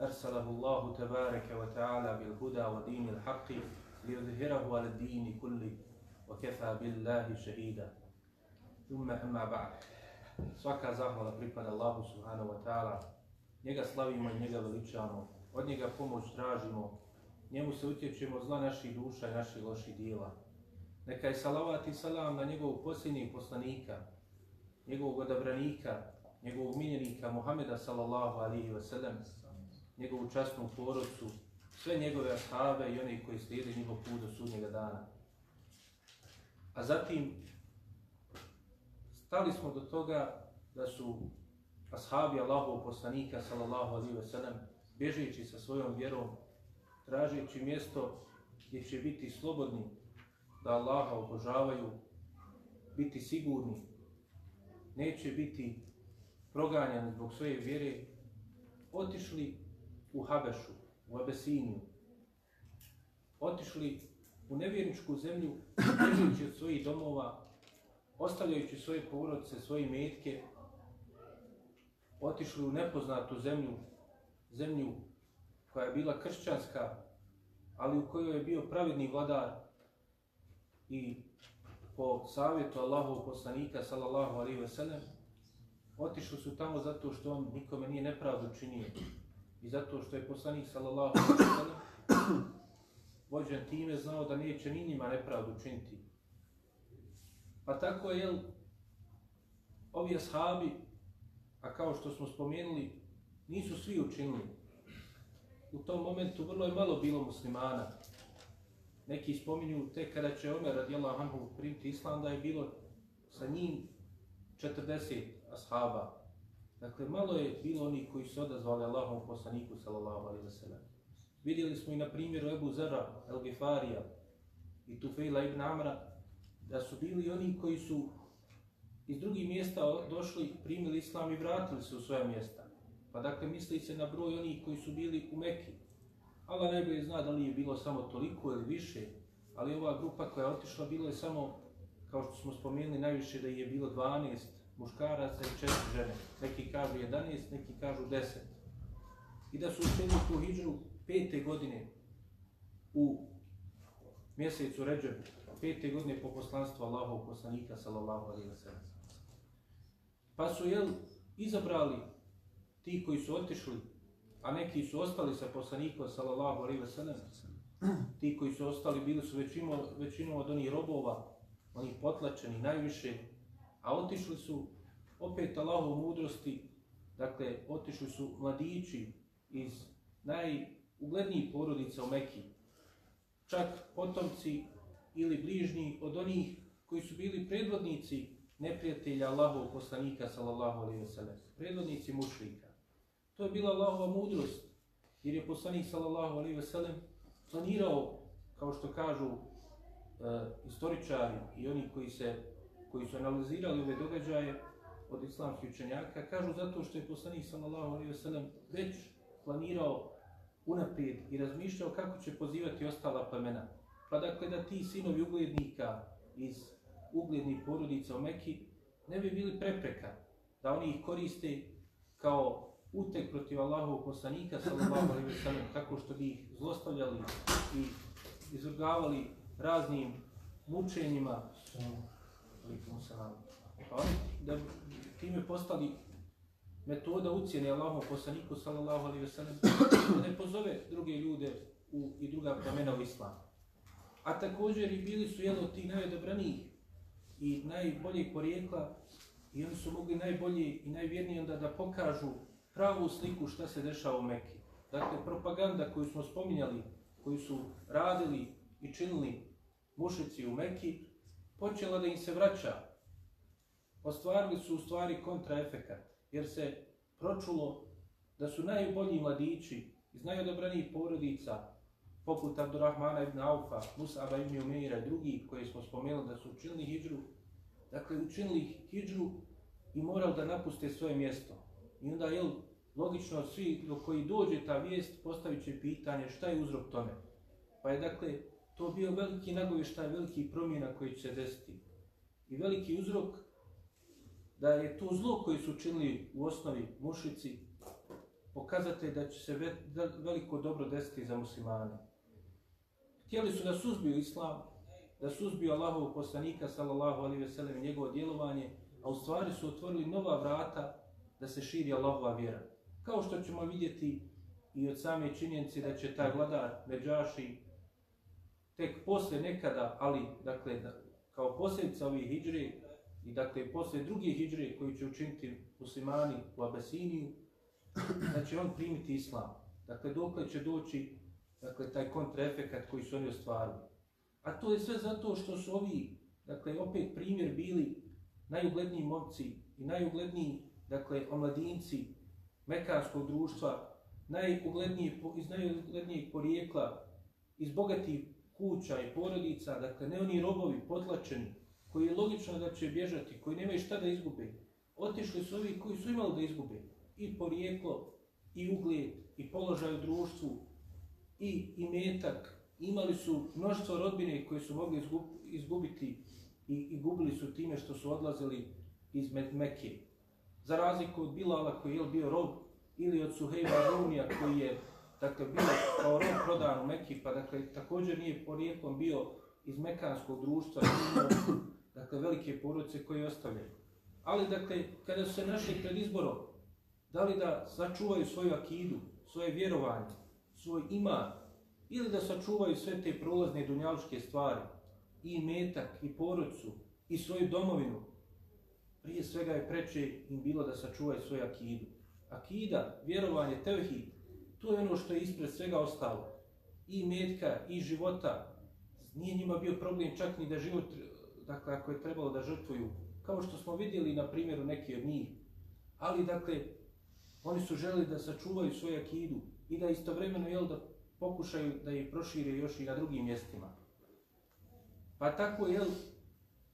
أرسله الله تبارك وتعالى بالهدى ودين الحق ليظهره على الدين كله وكفى بالله شهيدا ثم أما بعد svaka zahvala pripada Allahu subhanahu wa ta'ala. Njega slavimo i njega veličamo. Od njega pomoć tražimo. Njemu se utječemo zla naših duša i naših loših dijela. Neka je salavat i salam na njegovog posljednjeg poslanika, njegovog odabranika, njegovog miljenika Muhameda sallallahu alihi wa sallam, njegovu častnu porodcu, sve njegove ashave i one koji slijede njegov put do sudnjega dana. A zatim, stali smo do toga da su ashabi Allahov poslanika, sallallahu alaihi ve sellem, bježeći sa svojom vjerom, tražeći mjesto gdje će biti slobodni da Allaha obožavaju, biti sigurni, neće biti proganjani zbog svoje vjere, otišli u Habešu, u Abesiniju, otišli u nevjerničku zemlju, bježeći od svojih domova, ostavljajući svoje porodice, svoje metke, otišli u nepoznatu zemlju, zemlju koja je bila kršćanska, ali u kojoj je bio pravedni vladar i po savjetu Allahov poslanika, sallallahu alaihi ve sellem, otišli su tamo zato što on nikome nije nepravdu činio i zato što je poslanik, sallallahu alejhi ve sellem, vođen time znao da neće ni njima nepravdu činiti. Pa tako je, jel, ovi ashabi, a kao što smo spomenuli, nisu svi učinili. U tom momentu vrlo je malo bilo muslimana. Neki spominju te kada će Omer radijallahu anhu primiti islam da je bilo sa njim 40 ashaba. Dakle, malo je bilo onih koji su odazvali Allahom poslaniku sallallahu alaihi wa sallam. Vidjeli smo i na primjeru Ebu Zara, El Gifarija i Tufejla ibn Amra, da su bili oni koji su iz drugih mjesta došli, primili islam i vratili se u svoja mjesta. Pa dakle, misli se na broj onih koji su bili u Mekki. Allah najbolje zna da li je bilo samo toliko ili više, ali ova grupa koja je otišla bilo je samo, kao što smo spomenuli, najviše da je bilo 12 muškaraca i četiri žene. Neki kažu 11, neki kažu 10. I da su učinili tu hijđru pete godine u mjesecu Ređebu, pete godine po poslanstvu Allahov poslanika, sallallahu alaihi wa sallam. Pa su, jel, izabrali ti koji su otišli, a neki su ostali sa poslanikom, sallallahu alaihi wa sallam, ti koji su ostali bili su većinom, većinom od onih robova, onih potlačeni najviše, a otišli su opet Allahov mudrosti, dakle, otišli su mladići iz najuglednijih porodica u Mekiji, čak potomci ili bližnji od onih koji su bili predvodnici neprijatelja Allahov poslanika, sallallahu alaihi wasallam, predvodnici mušlika. To je bila Allahova mudrost, jer je poslanik, sallallahu alaihi wasallam, planirao, kao što kažu e, istoričari i oni koji, se, koji su analizirali ove događaje od islamskih učenjaka, kažu zato što je poslanik, sallallahu alaihi wasallam već planirao unaprijed i razmišljao kako će pozivati ostala plemena. Pa dakle da ti sinovi uglednika iz uglednih porodica u Meki ne bi bili prepreka da oni ih koriste kao utek protiv Allahovog poslanika sallallahu alejhi ve sellem tako što bi ih zlostavljali i izvrgavali raznim mučenjima alikum selam pa da time postali metoda ucijene Allahovom poslaniku sallallahu alaihi wasallam da ne pozove druge ljude u i druga plemena u islam a također i bili su jedno od tih najodobranijih i najboljih porijekla i oni su mogli najbolji i najvjerniji onda da pokažu pravu sliku šta se dešava u Mekki. Dakle, propaganda koju smo spominjali, koju su radili i činili mušici u Mekki, počela da im se vraća. Ostvarili su u stvari kontraefekat, jer se pročulo da su najbolji mladići iz najodobranijih porodica poput Abdurrahmana ibn Aufa, Musaba ibn Umeira i drugi koji smo spomenuli da su učinili hijđru, dakle učinili hijđru i morali da napuste svoje mjesto. I onda je logično svi do koji dođe ta vijest postavit će pitanje šta je uzrok tome. Pa je dakle to bio veliki nagovještaj, veliki promjena koji će se desiti. I veliki uzrok da je to zlo koje su učinili u osnovi mušici pokazate da će se veliko dobro desiti za muslimane. Htjeli su da suzbiju islam, da suzbiju Allahovog poslanika, sallallahu alaihi ve sellem, i njegovo djelovanje, a u stvari su otvorili nova vrata da se širi Allahova vjera. Kao što ćemo vidjeti i od same činjenice da će taj vladar Međaši tek posle nekada, ali dakle, da, kao posljedica ovih hijđre i dakle posle druge hijđre koji će učiniti muslimani u Abesiniju, da će on primiti islam. Dakle, dokle će doći dakle, taj kontraefekat koji su oni ostvarili. A to je sve zato što su ovi, dakle, opet primjer bili najugledniji momci i najugledniji, dakle, omladinci mekanskog društva, najugledniji, iz najuglednijeg porijekla, iz bogatih kuća i porodica, dakle, ne oni robovi potlačeni, koji je logično da će bježati, koji nemaju šta da izgube. Otišli su ovi koji su imali da izgube i porijeklo, i ugled, i položaj u društvu, i imetak, imali su mnoštvo rodbine koje su mogli izgubiti i, i gubili su time što su odlazili iz Mekke. Za razliku od Bilala koji je bio rob ili od Suhejba Rumija koji je dakle, bio kao rob prodan u Mekki, pa dakle, također nije porijeklom bio iz mekanskog društva, imao, dakle, velike porodice koje ostavljaju. Ali, dakle, kada su se našli pred izborom, da li da sačuvaju svoju akidu, svoje vjerovanje, svoj iman, ili da sačuvaju sve te prolazne dunjaluške stvari, i metak, i porodcu, i svoju domovinu, prije svega je preče im bilo da sačuvaju svoju akidu. Akida, vjerovanje, tevhid, to je ono što je ispred svega ostalo. I metka, i života. Nije njima bio problem čak ni da život, dakle, ako je trebalo da žrtvuju, kao što smo vidjeli na primjeru neki od njih. Ali, dakle, oni su želi da sačuvaju svoju akidu i da istovremeno, jel, da pokušaju da je prošire još i na drugim mjestima. Pa tako, jel,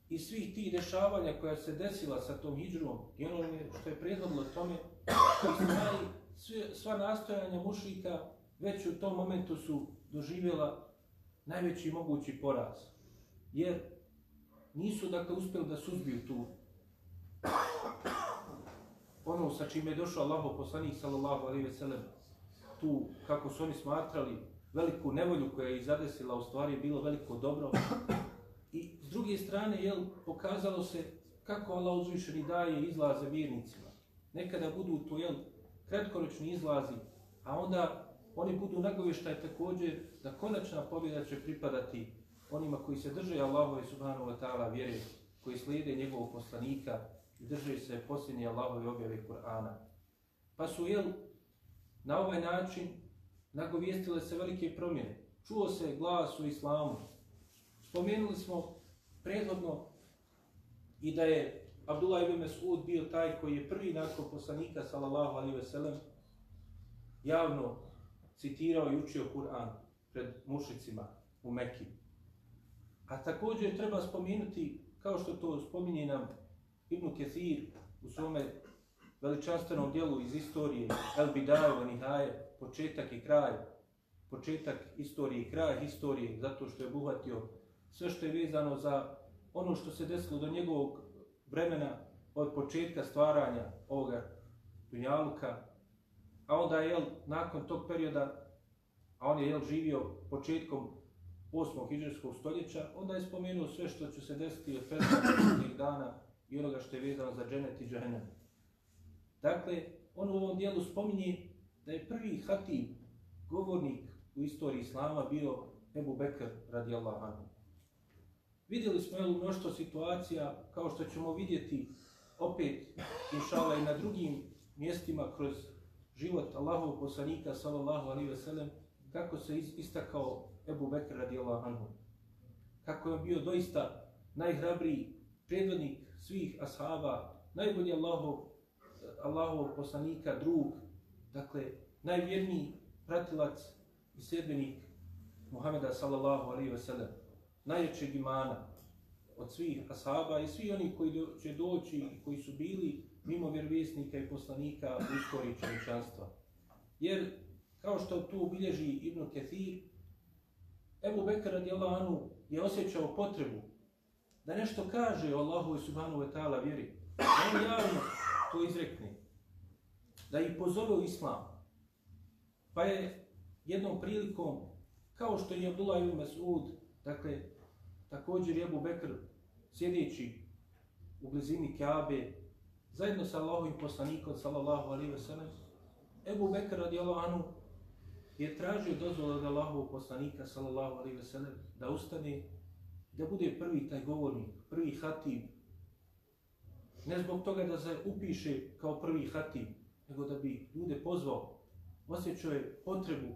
i svih tih dešavanja koja se desila sa tom hijđrom i ono što je prethodilo tome, sve, sva nastojanja mušika već u tom momentu su doživjela najveći mogući poraz. Jer nisu dakle uspjeli da suzbiju tu ono sa čime je došao Allaho poslanik sallallahu alaihi ve sellem tu kako su oni smatrali veliku nevolju koja je zadesila u stvari bilo veliko dobro i s druge strane jel, pokazalo se kako Allah uzvišeni daje izlaze vjernicima. Nekada budu to jel, kratkoročni izlazi, a onda oni budu nagovještaj također da konačna pobjeda će pripadati onima koji se drže Allahove subhanahu wa ta'ala vjere, koji slijede njegovog poslanika i drže se posljednje Allahove objave Kur'ana. Pa su, jel, na ovaj način nagovijestile se velike promjene. Čuo se glas u islamu. Spomenuli smo prethodno i da je Abdullah ibn Mas'ud bio taj koji je prvi nakon poslanika sallallahu alaihi ve sellem javno citirao i učio Kur'an pred mušicima u Mekki. A također treba spomenuti, kao što to spominje nam Ibn Kathir u svome veličanstvenom dijelu iz istorije El Bidaju, Nihaje, početak i kraj, početak istorije i kraj historije, zato što je obuhvatio sve što je vezano za ono što se desilo do njegovog vremena od početka stvaranja ovoga Dunjaluka, a onda je nakon tog perioda, a on je jel, živio početkom 8. hiđarskog stoljeća, onda je spomenuo sve što će se desiti od 15. dana i onoga što je vezano za dženet i džahenem. Dakle, on u ovom dijelu spominje da je prvi hatib, govornik u istoriji Islama bio Ebu Bekr radijallahu anhu. Vidjeli smo jel, mnoštvo situacija, kao što ćemo vidjeti opet, inšala, i na drugim mjestima kroz život Allahov poslanika, sallallahu alaihi ve sellem, kako se istakao Ebu Bekr radijallahu anhu. Kako je bio doista najhrabriji predvodnik svih ashaba, najbolji Allahov, Allahov poslanika, drug, dakle, najvjerniji pratilac i sljedbenik Muhameda sallallahu alaihi ve sellem, najjačeg imana od svih ashaba i svi oni koji do, će doći i koji su bili mimo vjerovjesnika i poslanika u istoriji čovječanstva. Jer, kao što tu obilježi Ibn Kathir, Ebu Bekr radijallahu anhu je osjećao potrebu da nešto kaže o Allahu i subhanahu wa ta'ala vjeri. Da on javno to izrekne. Da ih pozove u islam. Pa je jednom prilikom, kao što je Abdullah ibn Mas'ud, dakle, također je Ebu Bekr sjedeći u blizini Kaabe, zajedno sa Allahovim poslanikom, sallallahu alaihi ve sellem Ebu Bekr radijallahu anhu je tražio dozvolu od Allahovog poslanika, sallallahu alaihi ve sellem da ustane, da bude prvi taj govornik, prvi hatib, ne zbog toga da se upiše kao prvi hatib, nego da bi ljude pozvao, osjećao je potrebu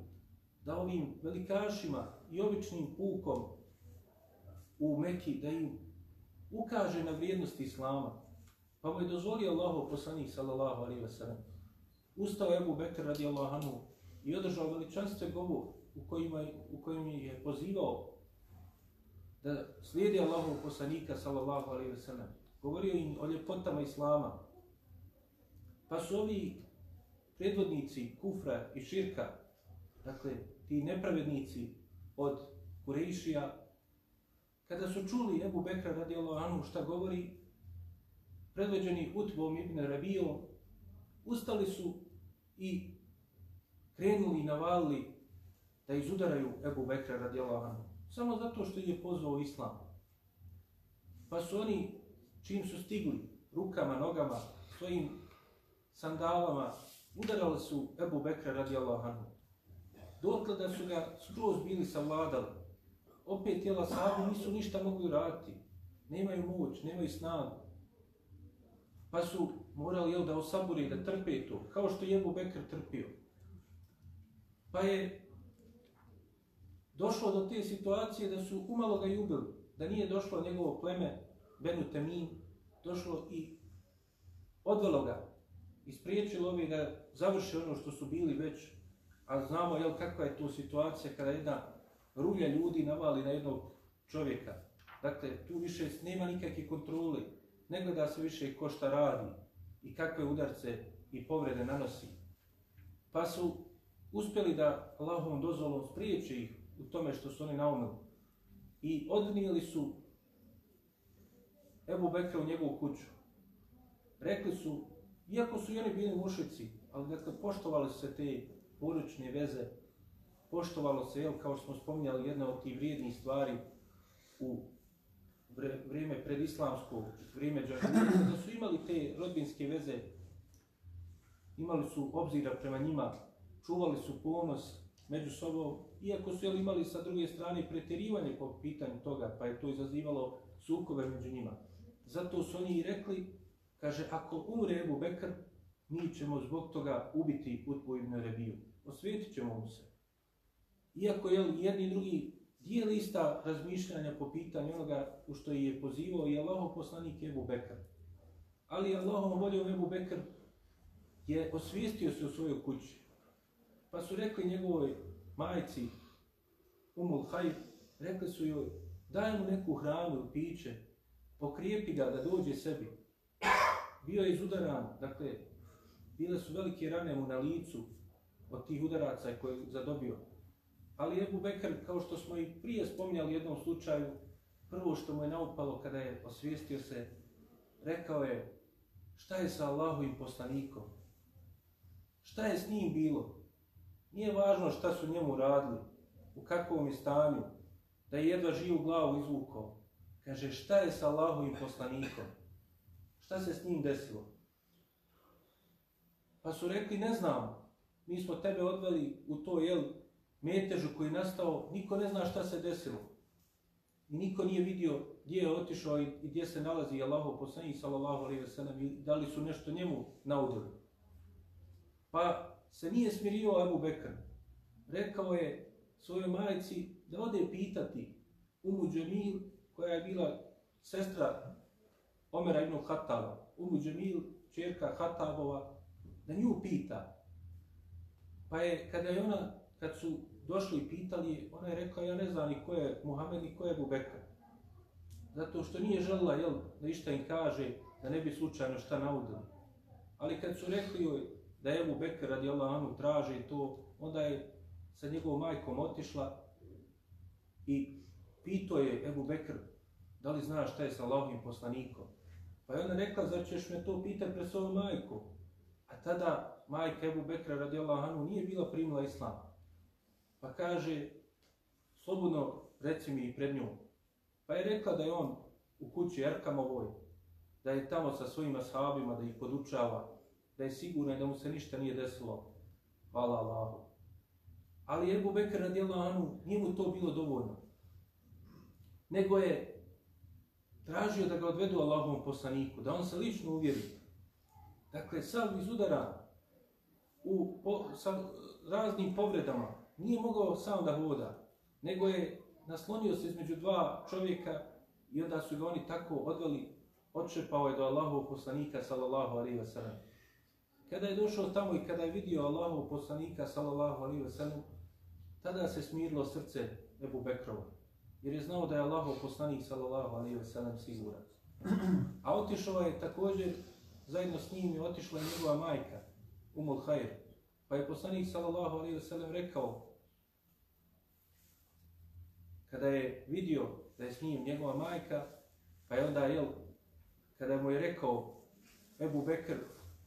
da ovim velikašima i običnim pukom u Meki, da im ukaže na vrijednost Islama. Pa mu je dozvolio Allahov poslanik, sallallahu alaihi wa sallam. Ustao Ebu Bekr radijallahu anhu i održao veličanstven govor u kojima, u kojim je pozivao da slijedi Allahov poslanika, sallallahu alaihi ve sellem Govorio im o ljepotama Islama. Pa su ovi predvodnici kufra i širka, dakle, ti nepravednici od Kurejšija, kada su čuli Ebu Bekra radijallahu anhu šta govori, predvođeni Utbom ibn Rabijom, ustali su i krenuli i navalili da izudaraju Ebu Bekra radijallahu anhu. Samo zato što je pozvao islam. Pa su oni, čim su stigli, rukama, nogama, svojim sandalama, udarali su Ebu Bekra radijallahu anhu. Dotle da su ga skroz bili savladali. Opet tijela sahabu nisu ništa mogli raditi. Nemaju moć, nemaju snagu. Pa su morali jel, da osabure, da trpe to, kao što je Ebu Bekr trpio. Pa je došlo do te situacije da su umalo ga ubili, da nije došlo njegovo pleme, Benu Temin, došlo i odvelo ga, ispriječilo ove da završe ono što su bili već, a znamo jel, kakva je to situacija kada jedna rulja ljudi navali na jednog čovjeka. Dakle, tu više nema nikakve kontrole, ne gleda se više ko šta radi i kakve udarce i povrede nanosi. Pa su uspjeli da Allahovom dozvolom spriječe ih u tome što su oni naumili. I odnijeli su Ebu Bekra u njegovu kuću. Rekli su, iako su i oni bili mušici, ali dakle, poštovali se te poručne veze, poštovalo se, jel, kao što smo spominjali, jedna od tih vrijednih stvari u vrijeme predislamsko, vrijeme džahilije, da su imali te rodbinske veze, imali su obzira prema njima, čuvali su ponos među sobom, iako su jel, imali sa druge strane pretjerivanje po pitanju toga, pa je to izazivalo sukobe među njima. Zato su oni i rekli, kaže, ako umre Ebu Bekr, mi ćemo zbog toga ubiti Utbu ibn Rebiju. Osvijetit ćemo mu se. Iako je jedni i drugi dijeli ista razmišljanja po pitanju onoga u što je pozivao i Allahov poslanik Ebu Bekr. Ali Allahom voljom Ebu Bekr je osvijestio se u svojoj kući. Pa su rekli njegovoj majci, Umul Hajf, rekli su joj, daj mu neku hranu i piće, pokrijepi ga da dođe sebi. Bio je izudaran, dakle, bile su velike rane mu na licu od tih udaraca koje je zadobio. Ali Ebu Bekr, kao što smo i prije spominjali u jednom slučaju, prvo što mu je naupalo kada je osvijestio se, rekao je, šta je sa Allahovim poslanikom? Šta je s njim bilo? Nije važno šta su njemu radili, u kakvom je stanju, da je jedva živu glavu izvukao. Kaže, šta je sa Allahovim poslanikom? Šta se s njim desilo? Pa su rekli, ne znam, mi smo tebe odveli u to, jel, metežu koji je nastao, niko ne zna šta se desilo. I niko nije vidio gdje je otišao i gdje se nalazi Allahov poslanik, sallallahu alejhi ve sellem i da li su nešto njemu naudili. Pa se nije smirio Abu Bekr. Rekao je svojoj majici da ode pitati Umu Džemil, koja je bila sestra Omera ibn Hataba, Umu Džemil, čerka Hatabova, da nju pita. Pa je, kada je ona, kad su došli i pitali je, ona je rekla, ja ne znam ni ko je Muhammed ni ko je Ebu Zato što nije želila, jel, da išta im kaže, da ne bi slučajno šta naudili. Ali kad su rekli joj da je Ebu Bekr radi Allahanu traže to, onda je sa njegovom majkom otišla i pitao je Ebu Bekr, da li znaš šta je sa Allahovim poslanikom? Pa je ona rekla, zar ćeš me to pitati pred svojom majkom? A tada majka Ebu Bekra radijallahu anhu nije bila primila islam. Pa kaže, slobodno reci mi i pred njom. Pa je rekla da je on u kući Erkamovoj, da je tamo sa svojim ashabima, da ih podučava, da je sigurno da mu se ništa nije desilo. Hvala Allahu. Ali Ebu Bekr radijallahu anhu, nije mu to bilo dovoljno. Nego je tražio da ga odvedu Allahovom poslaniku, da on se lično uvjeri. Dakle, sam iz udara u, po, sa raznim povredama nije mogao sam da voda, nego je naslonio se između dva čovjeka i onda su ga oni tako odveli, odšepao je do Allahov poslanika, sallallahu alaihi wa sallam. Kada je došao tamo i kada je vidio Allahov poslanika, sallallahu alaihi wa sallam, tada se smirilo srce Ebu Bekrova jer je znao da je Allahov poslanik sallallahu alejhi ve sellem siguran. A otišao je također zajedno s njim je otišla njegova majka Umul Khair. Pa je poslanik sallallahu alejhi ve sellem rekao kada je vidio da je s njim njegova majka, pa je onda jel kada mu je rekao Ebu Bekr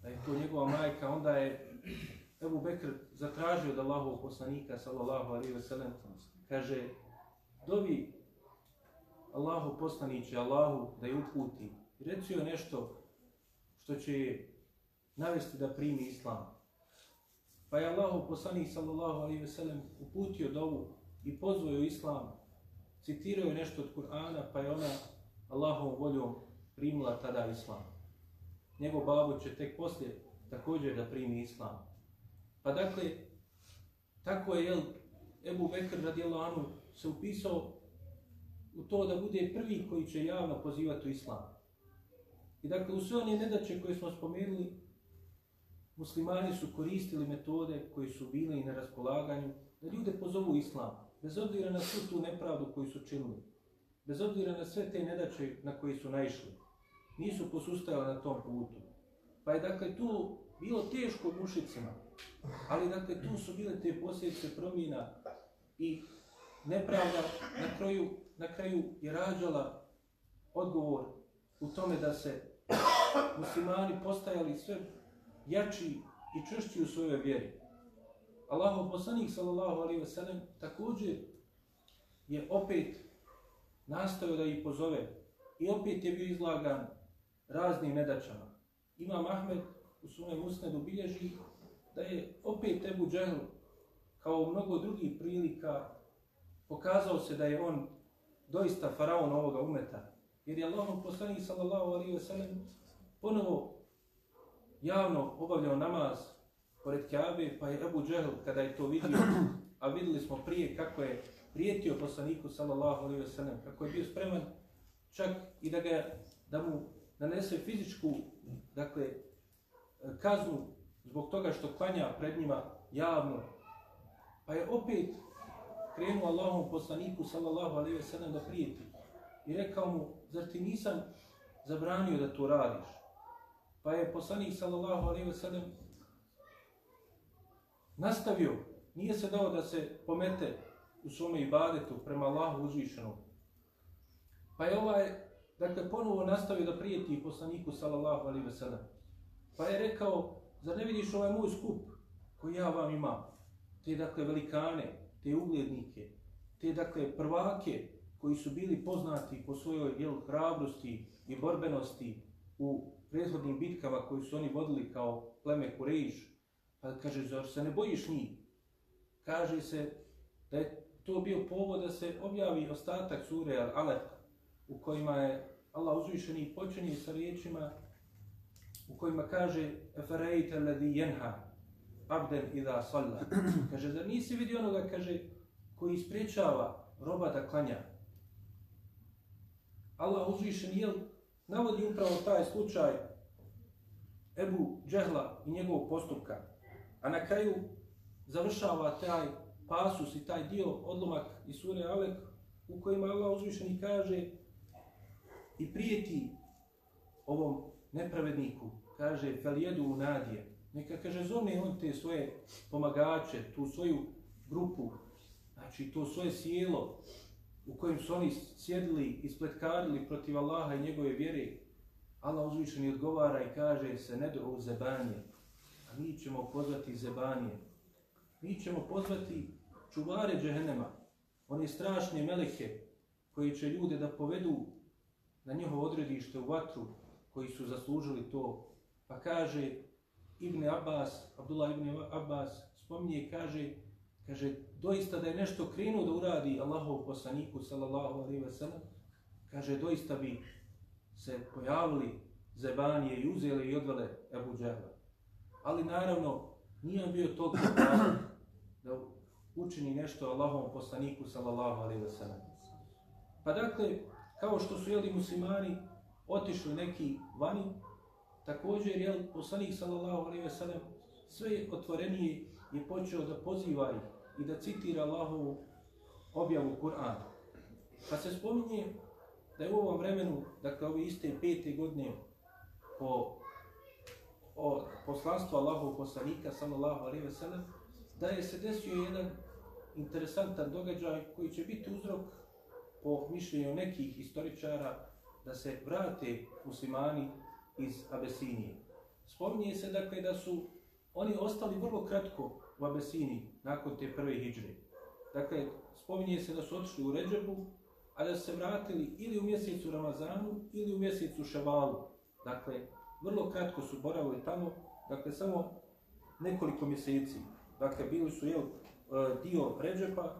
da je to njegova majka, onda je Ebu Bekr zatražio od Allahovog poslanika sallallahu alaihi ve sellem kaže dovi Allahu poslaniće, Allahu da je uputi. Reci joj nešto što će navesti da primi islam. Pa je Allahu poslanik sallallahu alaihi ve sellem uputio dovu i pozvao islam citiraju nešto od Kur'ana pa je ona Allahom voljom primila tada islam. Njegov babo će tek poslije također da primi islam. Pa dakle, tako je jel, Ebu Bekr radijallahu anhu se upisao u to da bude prvi koji će javno pozivati u islam. I dakle, u sve one nedaće koje smo spomenuli, muslimani su koristili metode koji su bili na raspolaganju da ljude pozovu islam, bez obzira na svu tu nepravdu koju su činili, bez obzira na sve te nedače na koje su naišli. Nisu posustajali na tom putu. Pa je dakle tu bilo teško mušicima, ali dakle tu su bile te posljedice promjena i nepravda na kraju, na kraju je rađala odgovor u tome da se muslimani postajali sve jači i čvršći u svojoj vjeri. Allahu poslanik sallallahu alaihi ve sellem također je opet nastavio da ih pozove i opet je bio izlagan raznim nedačama. Imam Ahmed u svome musnedu bilježi da je opet Ebu Džehl kao u mnogo drugih prilika pokazao se da je on doista faraon ovoga umeta. Jer je Allahom poslanik sallallahu alaihi ve sellem ponovo javno obavljao namaz pored Kaabe, pa je Abu Džehl kada je to vidio, a videli smo prije kako je prijetio poslaniku sallallahu alaihi wa sallam, kako je bio spreman čak i da ga da mu nanese fizičku dakle, kaznu zbog toga što klanja pred njima javno. Pa je opet krenuo Allahom poslaniku sallallahu alaihi ve sellem da prijeti i rekao mu, zar ti nisam zabranio da to radiš? Pa je poslanik sallallahu alaihi ve sellem nastavio, nije se dao da se pomete u svome ibadetu prema Allahu uzvišenom. Pa je ovaj, dakle, ponovo nastavio da prijeti poslaniku sallallahu alaihi ve sellem. Pa je rekao, zar ne vidiš ovaj moj skup koji ja vam imam? Te, dakle, velikane, te uglednike, te dakle prvake koji su bili poznati po svojoj jel, hrabrosti i borbenosti u prethodnim bitkama koji su oni vodili kao pleme Kurejiš, pa kaže, zar se ne bojiš njih? Kaže se da je to bio povod da se objavi ostatak sure Al-Alaq u kojima je Allah uzvišeni počinje sa riječima u kojima kaže Eferejte ledi jenha abden idha salla. Kaže, da nisi vidio onoga, kaže, koji ispriječava roba da klanja? Allah uzvišen jel navodi upravo taj slučaj Ebu Džehla i njegovog postupka. A na kraju završava taj pasus i taj dio, odlomak iz sure Alek, u kojima Allah uzvišeni kaže i prijeti ovom nepravedniku, kaže, fel jedu u nadije. Neka, kaže, zove on te svoje pomagače, tu svoju grupu, znači to svoje sjelo u kojem su oni sjedili i spletkarili protiv Allaha i njegove vjere. Allah uzvišeni odgovara i kaže se ne do zebanje, mi ćemo pozvati zebanije, Mi ćemo pozvati čuvare džehennema, one strašne meleke koji će ljude da povedu na njihovo odredište u vatru, koji su zaslužili to. Pa kaže Ibn Abbas, Abdullah Ibn Abbas, spominje i kaže, kaže, doista da je nešto krenuo da uradi Allahov poslaniku, sallallahu alaihi wa sallam, kaže, doista bi se pojavili zebanije i uzeli i odvele Ebu Džehla. Ali naravno, nije on bio toliko pravi da učini nešto Allahovom poslaniku, sallallahu alaihi wa sallam. Pa dakle, kao što su jeli muslimani, otišli neki vani, također je poslanik sallallahu alejhi ve sellem sve otvorenije je počeo da poziva ih i da citira Allahovu objavu Kur'an. Pa se spominje da je u ovom vremenu, dakle ove iste pete godine po o poslanstvu Allahov poslanika sallallahu alejhi ve sellem da je se desio jedan interesantan događaj koji će biti uzrok po mišljenju nekih historičara da se vrate muslimani iz Abesinije. Spominje se dakle da su oni ostali vrlo kratko u Abesiniji nakon te prve hijđre. Dakle, spominje se da su otišli u Ređebu, a da su se vratili ili u mjesecu Ramazanu ili u mjesecu Ševalu. Dakle, vrlo kratko su boravili tamo, dakle, samo nekoliko mjeseci. Dakle, bili su jel, e, dio Ređepa,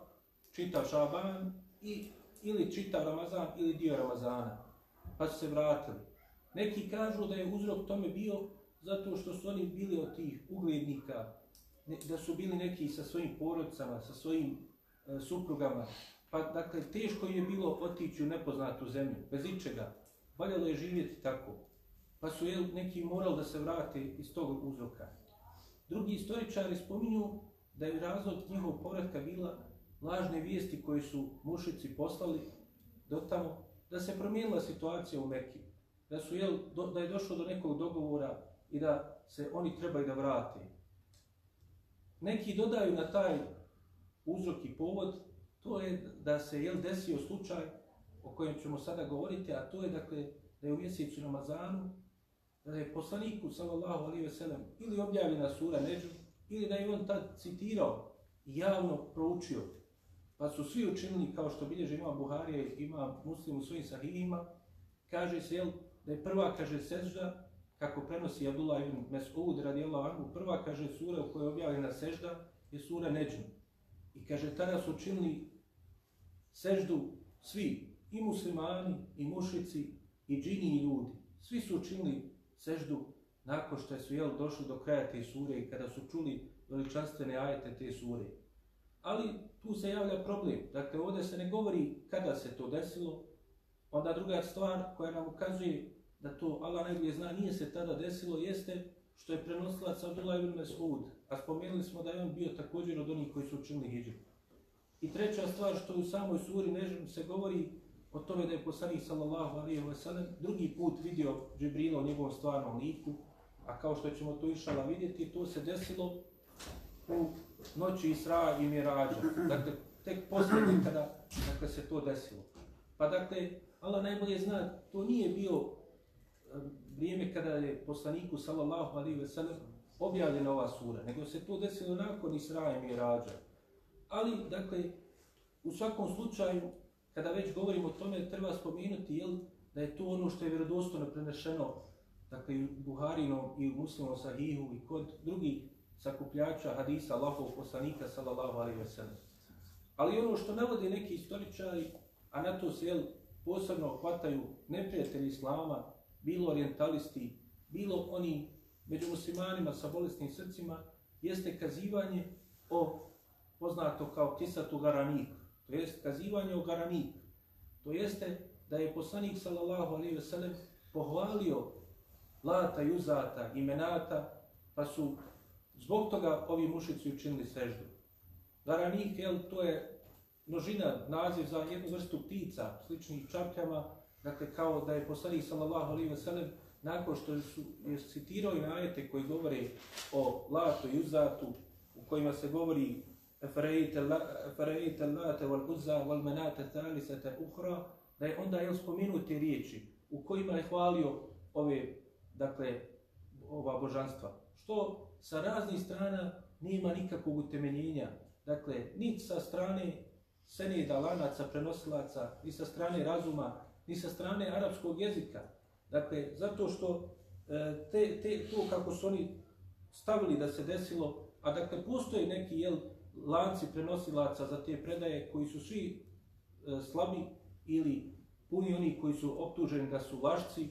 čita Šaban i ili čita Ramazan ili dio Ramazana pa su se vratili. Neki kažu da je uzrok tome bio zato što su oni bili od tih uglednika, da su bili neki sa svojim porodcama, sa svojim e, suprugama. Pa dakle, teško je bilo otići u nepoznatu zemlju, bez ičega. Valjalo je živjeti tako. Pa su je, neki morali da se vrate iz tog uzroka. Drugi istoričari spominju da je razlog njihovog povratka bila lažne vijesti koje su mušici poslali do tamo da se promijenila situacija u Mekki, da, su, jel, do, da je došlo do nekog dogovora i da se oni trebaju da vrate. Neki dodaju na taj uzrok i povod, to je da se jel, desio slučaj o kojem ćemo sada govoriti, a to je dakle, da je u mjesecu Ramazanu, da je poslaniku, sallallahu alaihi ve sellem, ili objavljena sura Neđu, ili da je on tad citirao i javno proučio Pa su svi učinili, kao što bilježi ima Buharije, ima muslim u svojim sahihima, kaže se, jel, da je prva, kaže, sežda, kako prenosi Abdullah ibn Mes'ud, radi Allah, prva, kaže, sura u kojoj je objavljena sežda, je sura Neđu. I kaže, tada su učinili seždu svi, i muslimani, i mušici, i džini, i ljudi. Svi su učinili seždu nakon što su jel, došli do kraja te sure i kada su čuli veličanstvene ajete te sure. Ali tu se javlja problem. Dakle, ovdje se ne govori kada se to desilo. Onda druga stvar koja nam ukazuje da to Allah najbolje zna nije se tada desilo jeste što je prenosilac Abdullah ibn Mas'ud. A spomenuli smo da je on bio također od onih koji su učinili hijđu. I treća stvar što u samoj suri Nežem se govori o tome da je poslanik sallallahu alaihi wa sallam drugi put vidio Džibrila u njegovom stvarnom liku, a kao što ćemo to išala vidjeti, to se desilo u noći Isra i Mirađa. Dakle, tek posljednje kada dakle, se to desilo. Pa dakle, Allah najbolje zna, to nije bio eh, vrijeme kada je poslaniku sallallahu alaihi ve sellem objavljena ova sura, nego se to desilo nakon Isra i Mirađa. Ali, dakle, u svakom slučaju, kada već govorimo o tome, treba spomenuti jel, da je to ono što je vjerodostojno prenešeno dakle, u Buharinom i u muslimom sahihu i kod drugih sakupljača hadisa Allahov poslanika sallallahu alaihi ve sellem. Ali ono što navode neki istoričari, a na to se jel, posebno hvataju neprijatelji islama, bilo orientalisti, bilo oni među muslimanima sa bolestnim srcima, jeste kazivanje o poznato kao kisatu garanik, to jest kazivanje o garani, To jeste da je poslanik sallallahu alaihi ve sellem pohvalio Lata, Juzata, Imenata, pa su Zbog toga ovi mušici učinili seždu. Garanik, jel, to je množina, naziv za jednu vrstu ptica, sličnih čapljama, dakle kao da je poslanik sallallahu alaihi ve sellem nakon što su je citirao i najete koji govore o Latu i Uzatu, u kojima se govori Eferejte Late wal Uzza wal Menate Thalisete Uhra, da je onda jel spomenuo te riječi u kojima je hvalio ove, dakle, ova božanstva. Što sa raznih strana nema nikakvog utemeljenja. Dakle, ni sa strane senida, lanaca, prenosilaca, ni sa strane razuma, ni sa strane arapskog jezika. Dakle, zato što e, te, te, to kako su oni stavili da se desilo, a dakle, postoje neki jel, lanci prenosilaca za te predaje koji su svi e, slabi ili puni oni koji su optuženi da su lažci,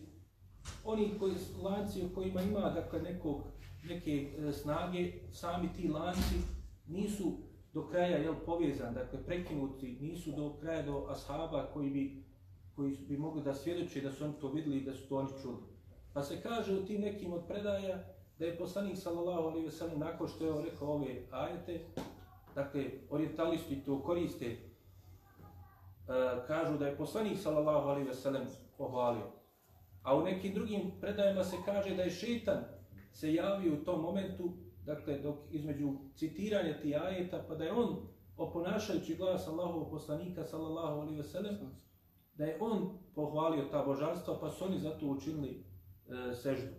oni koji, lanci u kojima ima dakle, nekog, neke e, snage, sami ti lanci nisu do kraja jel, povezan, dakle prekinuti, nisu do kraja do ashaba koji bi, koji bi mogli da svjedoče da su oni to vidjeli i da su to oni čuli. Pa se kaže u tim nekim od predaja da je poslanik sallallahu alaihi ve sellem nakon što je rekao ove ajete, dakle orientalisti to koriste, e, kažu da je poslanik sallallahu alaihi ve sellem pohvalio. A u nekim drugim predajama se kaže da je šetan se javio u tom momentu dakle, dok između citiranja ti ajeta, pa da je on, oponašajući glas Allahovog poslanika, sallallahu alaihi ve sellem, da je on pohvalio ta božanstva, pa su oni zato učinili e, seždu.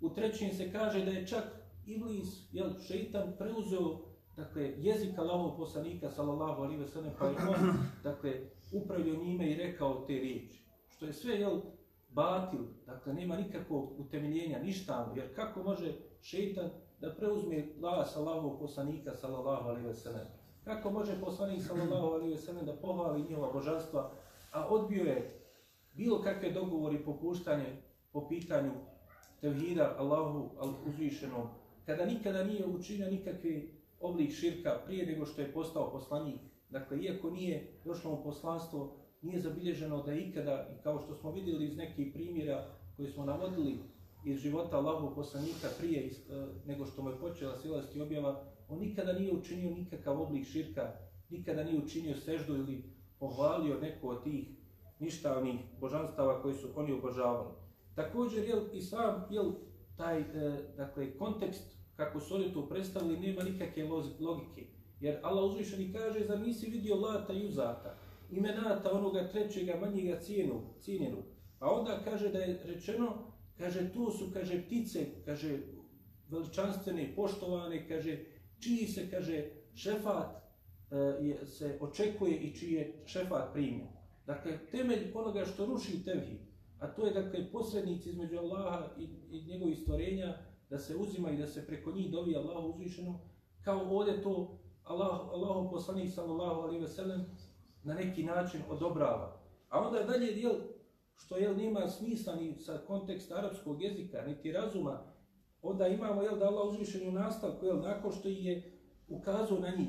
U trećim se kaže da je čak Iblis, jel, šeitan, preuzeo dakle, jezik Allahovog poslanika, sallallahu alaihi ve sellem, pa je on, dakle, upravljio njime i rekao te riječi. Što je sve, jel, batil, dakle, nema nikakvog utemeljenja, ništa, jer kako može šeitan da preuzme glas Allahovog poslanika sallallahu alejhi ve sellem. Kako može poslanik sallallahu alejhi ve sellem da pohvali njihova božanstva, a odbio je bilo kakve dogovori popuštanje po pitanju tevhida Allahu al uzvišenom, kada nikada nije učinio nikakvi oblik širka prije nego što je postao poslanik. Dakle, iako nije došlo mu poslanstvo, nije zabilježeno da ikada, i kao što smo vidjeli iz nekih primjera koji smo navodili, iz života Allahu poslanika prije e, nego što mu je počela silasti objava, on nikada nije učinio nikakav oblik širka, nikada nije učinio seždu ili pohvalio neko od tih ništavnih božanstava koji su oni obožavali. Također, jel, i sam, jel, taj, e, dakle, kontekst kako su oni to predstavili, nema nikakve logike. Jer Allah uzvišeni kaže, za nisi vidio Lata i Uzata, imenata onoga trećega manjega cijenu, cijenjenu. A onda kaže da je rečeno, Kaže, tu su, kaže, ptice, kaže, veličanstvene, poštovane, kaže, čiji se, kaže, šefat e, je, se očekuje i čiji je šefat primio. Dakle, temelj onoga što ruši tevhid, a to je, dakle, posrednici između Allaha i, i njegovih stvorenja, da se uzima i da se preko njih dovi Allahu uzvišeno, kao ovdje to Allah, Allahom poslanik sallallahu alaihi ve sellem na neki način odobrava. A onda dalje dijel što je nema smisla ni sa konteksta arapskog jezika, niti razuma, onda imamo jel, da Allah uzvišen u nastavku, jel, nakon što je ukazao na njih,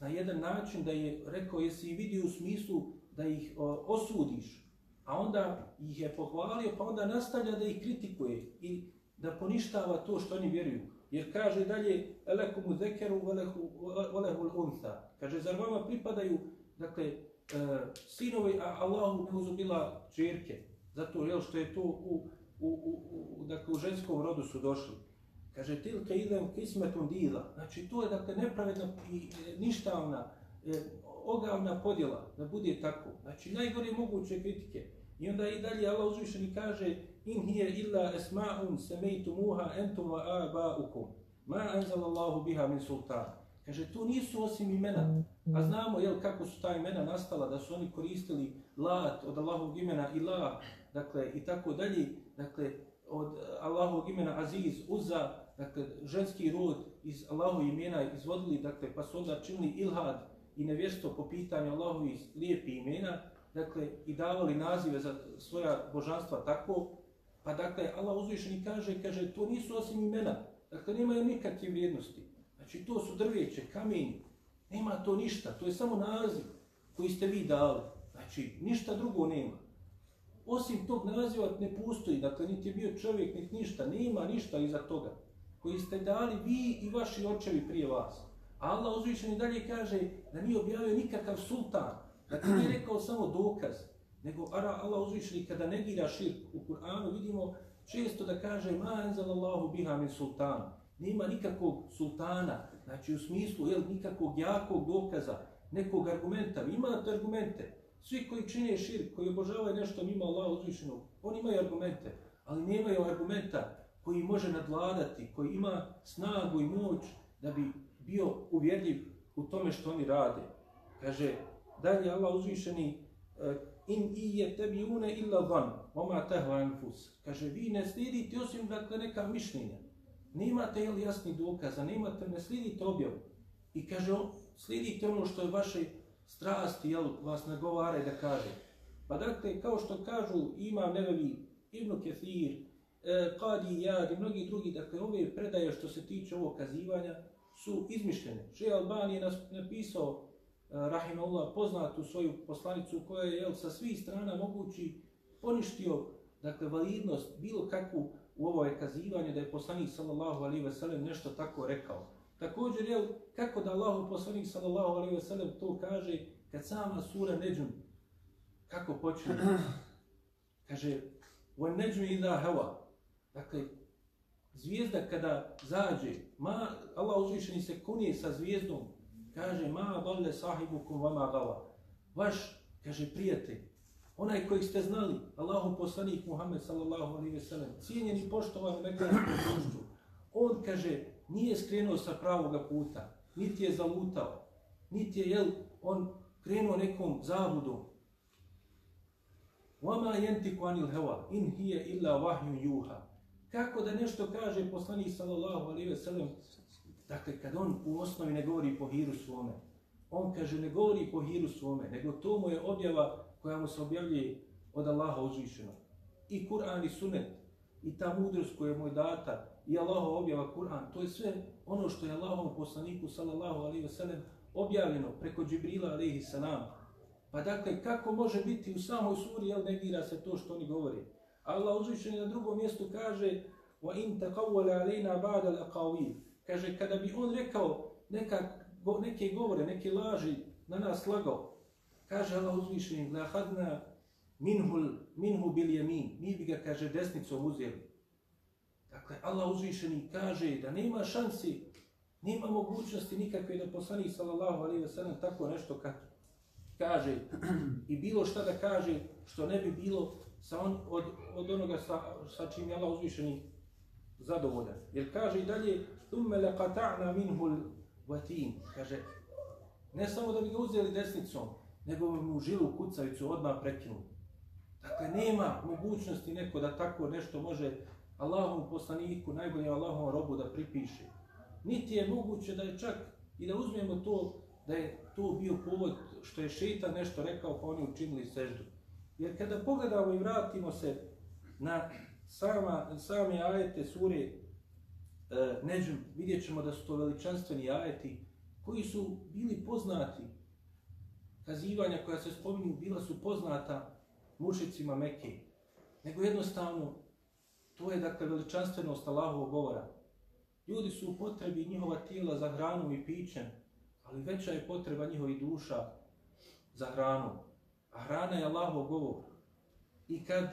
na jedan način da je rekao, jesi i vidio u smislu da ih o, osudiš, a onda ih je pohvalio, pa onda nastavlja da ih kritikuje i da poništava to što oni vjeruju. Jer kaže dalje, elekumu zekeru velehu unta. Kaže, zar vama pripadaju, dakle, e, sinovi, a Allahu ne uzubila čirke. Zato je što je to u, u, u, u, dakle, u ženskom rodu su došli. Kaže, tilke idem kismetom dila. Znači, to je dakle nepravedna i e, ništavna, e, ogavna podjela, da bude tako. Znači, najgore moguće kritike. I onda i dalje Allah uzvišeni kaže in hiye illa esma'un semejtumuha entum wa aba'ukum. Ma anzalallahu biha min sultan. Kaže, to nisu osim imena. A znamo jel, kako su ta imena nastala, da su oni koristili lat od Allahovog imena ila, dakle, i tako dalje, dakle, od eh, Allahovog imena Aziz, Uza, dakle, ženski rod iz Allahovog imena izvodili, dakle, pa su onda činili ilhad i nevjesto po pitanju Allahovih lijepi imena, dakle, i davali nazive za svoja božanstva tako, pa dakle, Allah uzvišeni kaže, kaže, to nisu osim imena, dakle, nemaju nikakve vrijednosti. Znači, to su drveće, kamenje, nema to ništa, to je samo naziv koji ste vi dali. Znači, ništa drugo nema. Osim tog naziva ne postoji, dakle, niti je bio čovjek, niti ništa, nema ništa iza toga koji ste dali vi i vaši očevi prije vas. A Allah uzvišeni dalje kaže da nije objavio nikakav sultan. Dakle, nije rekao samo dokaz. Nego Allah uzvišeni kada negira širk u Kur'anu vidimo često da kaže ma enzalallahu biha min sultan. Nema nikakvog sultana, znači u smislu jel, nikakvog jakog dokaza, nekog argumenta. Vi imate argumente. Svi koji čine širk, koji obožavaju nešto mimo Allaha uzvišenog, oni imaju argumente, ali nemaju argumenta koji može nadvladati, koji ima snagu i moć da bi bio uvjerljiv u tome što oni rade. Kaže, dalje Allah uzvišeni, e, in i je tebi une illa van, oma tehva enfus. Kaže, vi ne slidite osim dakle neka mišljenja. Nemate jel jasni dokaza, nemate, ne slidite objavu. I kaže, slidite ono što je vaše strasti, jel, vas nagovare da kaže. Pa dakle, kao što kažu Imam Nevevi, Ibn Kethir, e, Qadi Jad i mnogi drugi, dakle, ove predaje što se tiče ovog kazivanja su izmišljene. Še Albani je napisao, E, Rahimullah, poznatu svoju poslanicu koja je jel, sa svih strana mogući poništio dakle, validnost bilo kakvu u ovo kazivanje da je poslanik sallallahu alaihi ve sellem nešto tako rekao. Također, jel, kako da Allahu poslanik sallallahu alaihi ve sellem to kaže kad sama sura Neđum, kako počne? Kaže, on Neđum idha hava. Dakle, zvijezda kada zađe, ma, Allah uzvišeni se kunije sa zvijezdom, kaže, ma dolle sahibu kum vama gava. Vaš, kaže, prijatelj, onaj koji ste znali, Allahu poslanik Muhammed sallallahu alaihi ve sellem, cijenjeni poštovan mekanskom on kaže, nije skrenuo sa pravoga puta, niti je zalutao, niti je, jel, on krenuo nekom zabudom. Vama yantiqu anil hawa in hiya illa vahju yuha. Kako da nešto kaže poslanik sallallahu alejhi ve sellem? Dakle kad on u osnovi ne govori po hiru svome. On kaže ne govori po hiru svome, nego to mu je objava koja mu se objavljuje od Allaha uzvišeno. I Kur'an i Sunnet i ta mudrost koja mu je data i Allahov objava Kur'an, to je sve ono što je Allahovom poslaniku sallallahu alejhi ve sellem objavljeno preko Džibrila alaihi salam. Pa dakle, kako može biti u samoj suri, jel negira se to što oni govori? Allah uzvišen na drugom mjestu kaže wa تَقَوَّلَ عَلَيْنَا بَعْدَ الْأَقَوِيلِ al-aqawil. Kaže, kada bi on rekao neka, neke govore, neke laži na nas lagao, kaže Allah uzvišeni, la hadna minhu, minhu bil jemin, Mi bi ga, kaže, desnicom uzeli. Dakle, Allah uzvišeni kaže da nema šansi, nema mogućnosti nikakve da poslani sallallahu alaihi wa sallam tako nešto kad kaže i bilo šta da kaže što ne bi bilo sa on, od, od onoga sa, sa čim je Allah uzvišeni zadovoljan. Jer kaže i dalje thumme laqata'na minhu al-watin. Kaže ne samo da bi ga uzeli desnicom nego bi mu žilu kucavicu odmah prekinuli. Dakle nema mogućnosti neko da tako nešto može Allahovom poslaniku najboljem Allahovom robu da pripiše. Niti je moguće da je čak i da uzmemo to da je to bio povod što je šeitan nešto rekao pa oni učinili seždu. Jer kada pogledamo i vratimo se na sama, sami ajete sure e, Neđum, vidjet ćemo da su to veličanstveni ajeti koji su bili poznati. Kazivanja koja se spominju bila su poznata mušicima Mekke. Nego jednostavno To je dakle veličanstvenost Allahovog govora. Ljudi su u potrebi njihova tijela za hranu i pićem, ali veća je potreba njihovi duša za hranu. A hrana je Allahov govor. I kad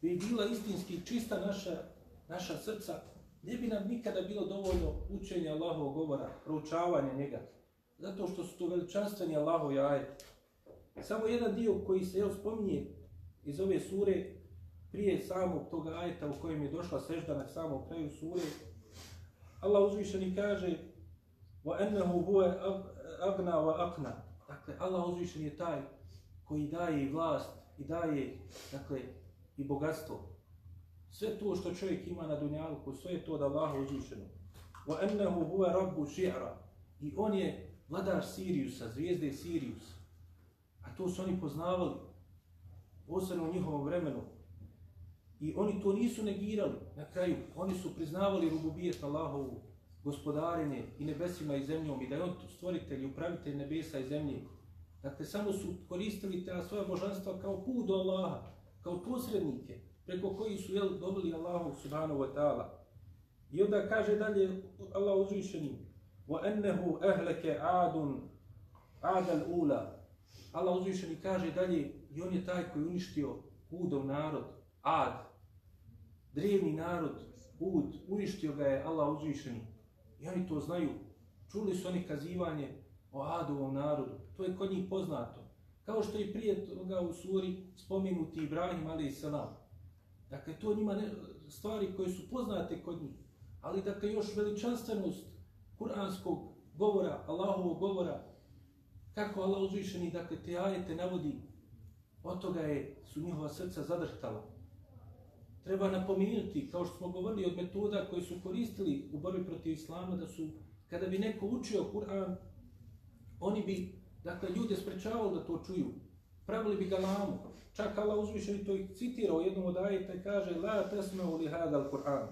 bi bila istinski čista naša, naša srca, ne bi nam nikada bilo dovoljno učenja Allahovog govora, proučavanja njega. Zato što su to veličanstveni Allahovi ajeti. Samo jedan dio koji se jel spominje iz ove sure prije samog toga ajeta u kojem je došla sežda na samom kraju sure, Allah uzvišeni kaže wa هُوَ أَغْنَا وَأَقْنَا wa. Dakle, Allah uzvišeni je taj koji daje i vlast i daje dakle, i bogatstvo. Sve to što čovjek ima na dunjalku, sve je to da Allah uzvišeno. Wa ennehu huve rabbu ši'ra. I on je vladar Siriusa, zvijezde Sirijusa. A to su oni poznavali, posebno u njihovom vremenu, I oni to nisu negirali na kraju. Oni su priznavali rububijet Allahovu gospodarenje i nebesima i zemljom i da je on stvoritelj i upravitelj nebesa i zemlje. Dakle, samo su koristili ta svoja božanstva kao put do Allaha, kao posrednike preko koji su jel, dobili Allahu subhanahu wa ta'ala. I onda kaže dalje Allah uzvišeni وَأَنَّهُ أَهْلَكَ عَادٌ عَادَ الْأُولَى Allah uzvišeni kaže dalje, i on je taj koji uništio Hudov narod, Ad, drevni narod, Hud, uništio ga je Allah uzvišeni. I oni to znaju. Čuli su oni kazivanje o Adovom narodu. To je kod njih poznato. Kao što je prije toga u suri spomenuti Ibrahim a.s. Dakle, to njima ne, stvari koje su poznate kod njih. Ali dakle, još veličanstvenost kuranskog govora, Allahovog govora, kako Allah uzvišeni, dakle, te ajete navodi, od toga je, su njihova srca zadrhtala. Treba napomenuti, kao što smo govorili od metoda koje su koristili u borbi protiv Islama, da su, kada bi neko učio Kur'an, oni bi, dakle, ljude sprečavali da to čuju. Pravili bi ga lamu. Čak Allah uzvišeni to i citira u jednom od ajeta i kaže La tesmeu li hadal Kur'an,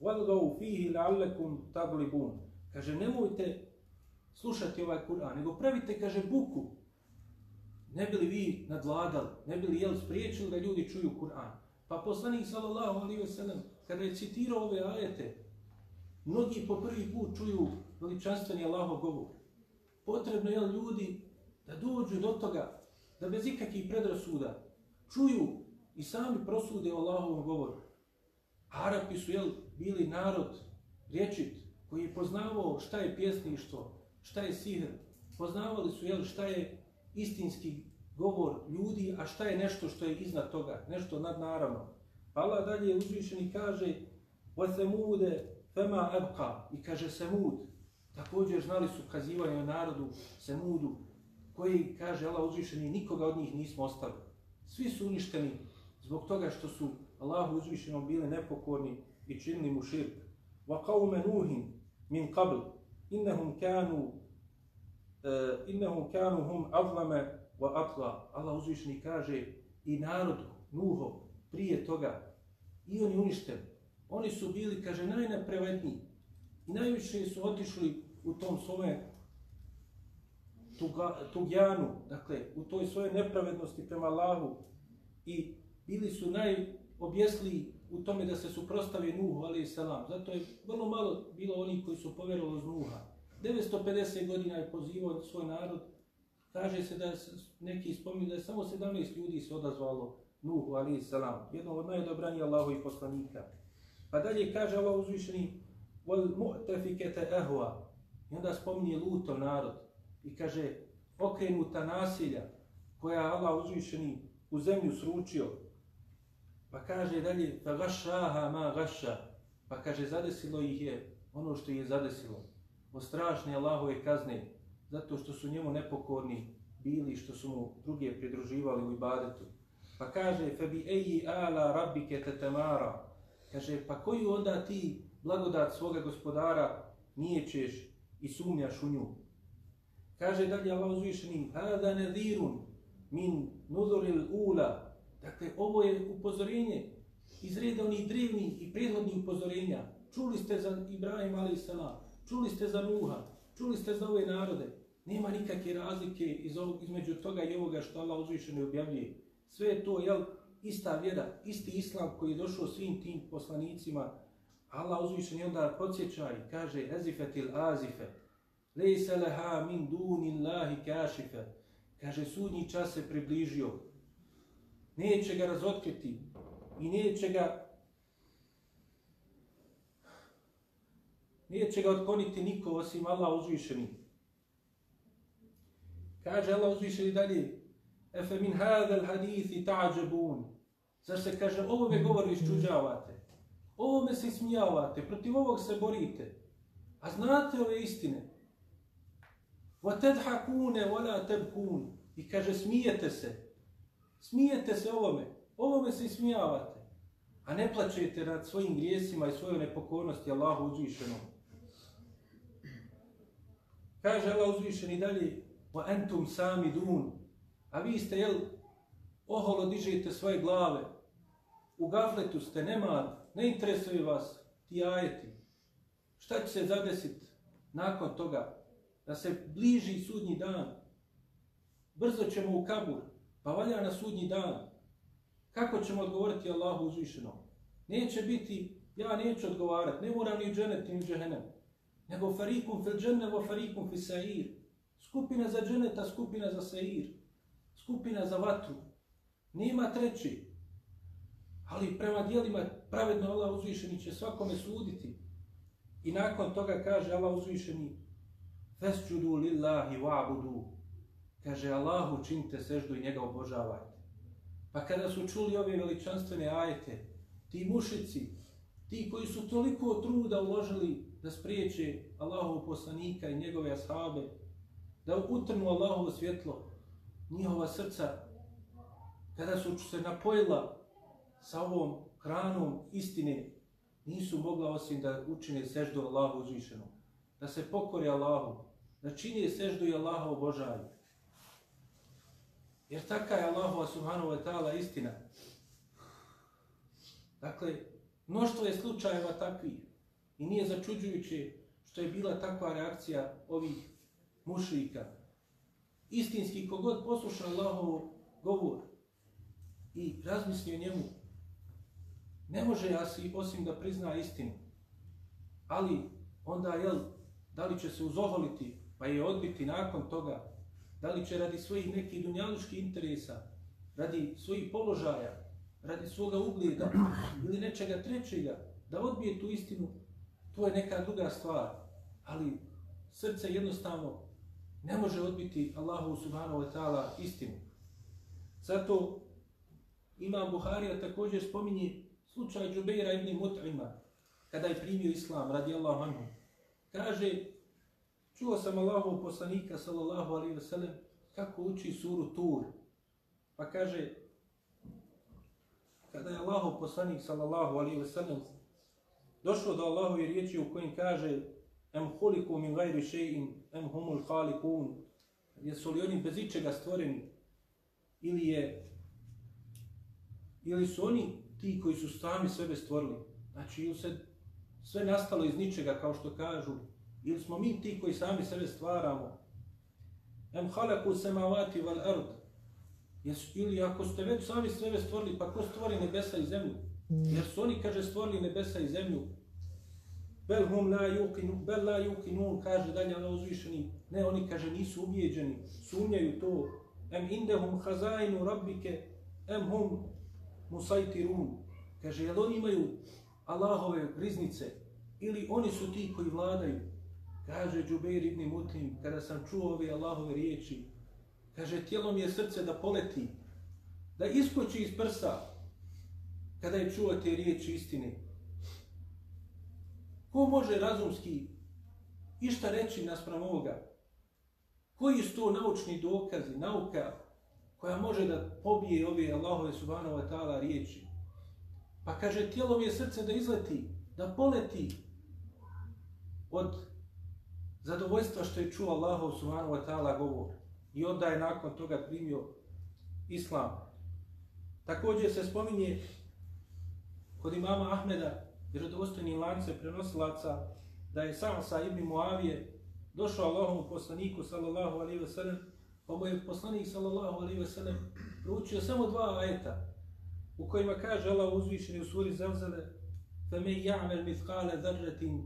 walgau fihi la'allekum tablibun. Kaže, nemojte slušati ovaj Kur'an, nego pravite, kaže, buku. Ne bili vi nadlagali, ne bili jel spriječili da ljudi čuju Kur'an. Pa poslanik sallallahu alaihi wa sallam, kada je citirao ove ajete, mnogi po prvi put čuju veličanstveni Allahov govor. Potrebno je ljudi da dođu do toga, da bez ikakvih predrasuda čuju i sami prosude o Allahovom govoru. Arapi su jel, bili narod riječit koji je poznavao šta je pjesništvo, šta je sihr. Poznavali su jel, šta je istinski govor ljudi, a šta je nešto što je iznad toga, nešto nadnaravno. Pa Allah dalje uzvišeni kaže وَثَمُودَ فَمَا أَبْقَى i kaže Semud. Također znali su kazivanje o narodu Semudu, koji, kaže Allah uzvišeni, nikoga od njih nismo ostali. Svi su uništeni zbog toga što su Allahu uzvišenom bili nepokorni i činili mu širk. Wa qawme nuhin min qabl, innahum kanu, uh, innahum kanu hum avlame wa atla. Allah uzvišeni kaže i narodu, nuho, prije toga, i oni uništeni. Oni su bili, kaže, najnepravedniji. I najviše su otišli u tom svome tuga, tugjanu, dakle, u toj svojoj nepravednosti prema Allahu i bili su najobjesli u tome da se suprostavi Nuhu, ali salam. Zato je vrlo malo bilo oni koji su povjerovali uz Nuha. 950 godina je pozivao svoj narod Kaže se da neki spominju da je samo 17 ljudi se odazvalo Nuhu alaihi salam, jedno od najodobranija Allahu i poslanika. Pa dalje kaže Allah uzvišeni wal أَهْوَا. I onda spominje Lutov narod i kaže okrenuta nasilja koja Allah uzvišeni u zemlju sručio. Pa kaže dalje fa gašaha ma gaša. Pa kaže zadesilo ih je ono što je zadesilo. O strašne Allahove kazne zato što su njemu nepokorni bili, što su mu druge pridruživali u ibadetu. Pa kaže, febi eji ala rabbike tetemara, kaže, pa koju onda ti blagodat svoga gospodara niječeš i sumnjaš u nju? Kaže dalje Allah uzvišeni, hada nedirun min nudoril ula, dakle, ovo je upozorenje iz reda onih drevnih i prethodnih upozorenja. Čuli ste za Ibrahim a.s. Čuli ste za Nuha, čuli ste za ove narode. Nema nikakve razlike iz ovog, između toga i ovoga što Allah uzvišeni objavljuje. Sve je to jel, ista vjera, isti islam koji je došao svim tim poslanicima. Allah uzvišeni onda podsjeća i kaže Ezifetil azife, lejse leha min dunillahi kašife. Kaže, sudnji čas se približio. Neće ga razotkriti i neće ga neće ga otkoniti niko osim Allah uzvišeni. Kaže Allah uzvišeni dalje, Efe min hadal hadithi ta'đebun. Zar se kaže, ovo me govori iščuđavate. Ovo me se smijavate, protiv ovog se borite. A znate ove istine. وَتَدْحَكُونَ وَلَا تَبْكُونَ tabkun. I kaže, smijete se. Smijete se ovome. Ovome se smijavate. A ne plačete nad svojim grijesima i svojoj nepokornosti Allahu uzvišenom. Kaže Allah uzvišeni dalje, wa entum sami dun. A vi ste, jel, oholo dižete svoje glave. U gafletu ste, nema, ne interesuje vas ti ajeti. Šta će se zadesiti nakon toga? Da se bliži sudnji dan. Brzo ćemo u kabur, pa valja na sudnji dan. Kako ćemo odgovoriti Allahu uzvišeno? Neće biti, ja neću odgovarati, ne moram ni dženet, ni džehenem. nego farikum fil dženne vo farikum fil sair. Skupina za dženeta, skupina za sair. Skupina za vatru. Nema treći. Ali prema dijelima pravedno Allah uzvišeni će svakome suditi. I nakon toga kaže Allah uzvišeni Fesđudu lillahi wa'budu. Kaže Allahu činite seždu i njega obožavajte. Pa kada su čuli ove veličanstvene ajete, ti mušici, ti koji su toliko truda uložili da spriječe Allahov poslanika i njegove ashabe, da utrnu Allahovo svjetlo, njihova srca, kada su se napojila sa ovom hranom istine, nisu mogla osim da učine seždu Allahu uzvišenom, da se pokori Allahu, da čini seždu i Allaha obožaju. Jer taka je Allahova subhanahu wa ta'ala istina. Dakle, mnoštvo je slučajeva takvih i nije začuđujuće što je bila takva reakcija ovih mušlika. Istinski, kogod posluša Allahov govor i razmisli o njemu, ne može jasi osim da prizna istinu. Ali onda, jel, da li će se uzoholiti pa je odbiti nakon toga, da li će radi svojih nekih dunjaluških interesa, radi svojih položaja, radi svoga ugleda ili nečega trećega, da odbije tu istinu, to je neka druga stvar. Ali srce jednostavno ne može odbiti Allahu subhanahu wa ta'ala istinu. Zato Imam Buharija također spominje slučaj Džubeira ibn Mut'ima, kada je primio islam, radi Allahu anhu. Kaže, čuo sam Allahov poslanika, sallallahu alaihi ve sellem, kako uči suru Tur. Pa kaže, kada je Allahov poslanik sallallahu alaihi ve sellem došao do Allahove riječi u kojim kaže em huliku min gajri še'in em humul halikun jesu li oni bez ičega stvoreni ili je ili su oni ti koji su sami sebe stvorili znači ili se sve nastalo iz ničega kao što kažu ili smo mi ti koji sami sebe stvaramo em halaku semavati val ard ili ako ste već sami sebe stvorili, pa ko stvori nebesa i zemlju? Jer su oni, kaže, stvorili nebesa i zemlju. Bel hum la yuqinu, bel la yuqinu, kaže dalje na uzvišeni. Ne, oni, kaže, nisu ubijeđeni, sumnjaju to. Em indehum hazainu rabbike, em hum musajtirun. Kaže, jel oni imaju Allahove riznice? Ili oni su ti koji vladaju? Kaže Džubeir ibn Mutim, kada sam čuo ove Allahove riječi, Kaže, tijelo mi je srce da poleti, da iskoči iz prsa, kada je čuo te riječi istine. Ko može razumski išta reći naspram ovoga? Koji su to naučni dokazi, nauka koja može da pobije ove Allahove subhanahu wa ta'ala riječi? Pa kaže, tijelo mi je srce da izleti, da poleti od zadovoljstva što je čuo Allahov subhanahu wa ta'ala govor. I onda je nakon toga primio islam. Također se spominje kod imama Ahmeda, vjerodostojni lance prenosilaca, da je Sa'sa ibn Muavije došao Allahom poslaniku, sallallahu alaihi wa sallam, pa mu je poslanik, sallallahu alaihi wa sallam, proučio samo dva ajeta, u kojima kaže Allah uzvišeni u suri Zavzale, فَمَنْ يَعْمَلْ مِثْقَالَ ذَرَّةٍ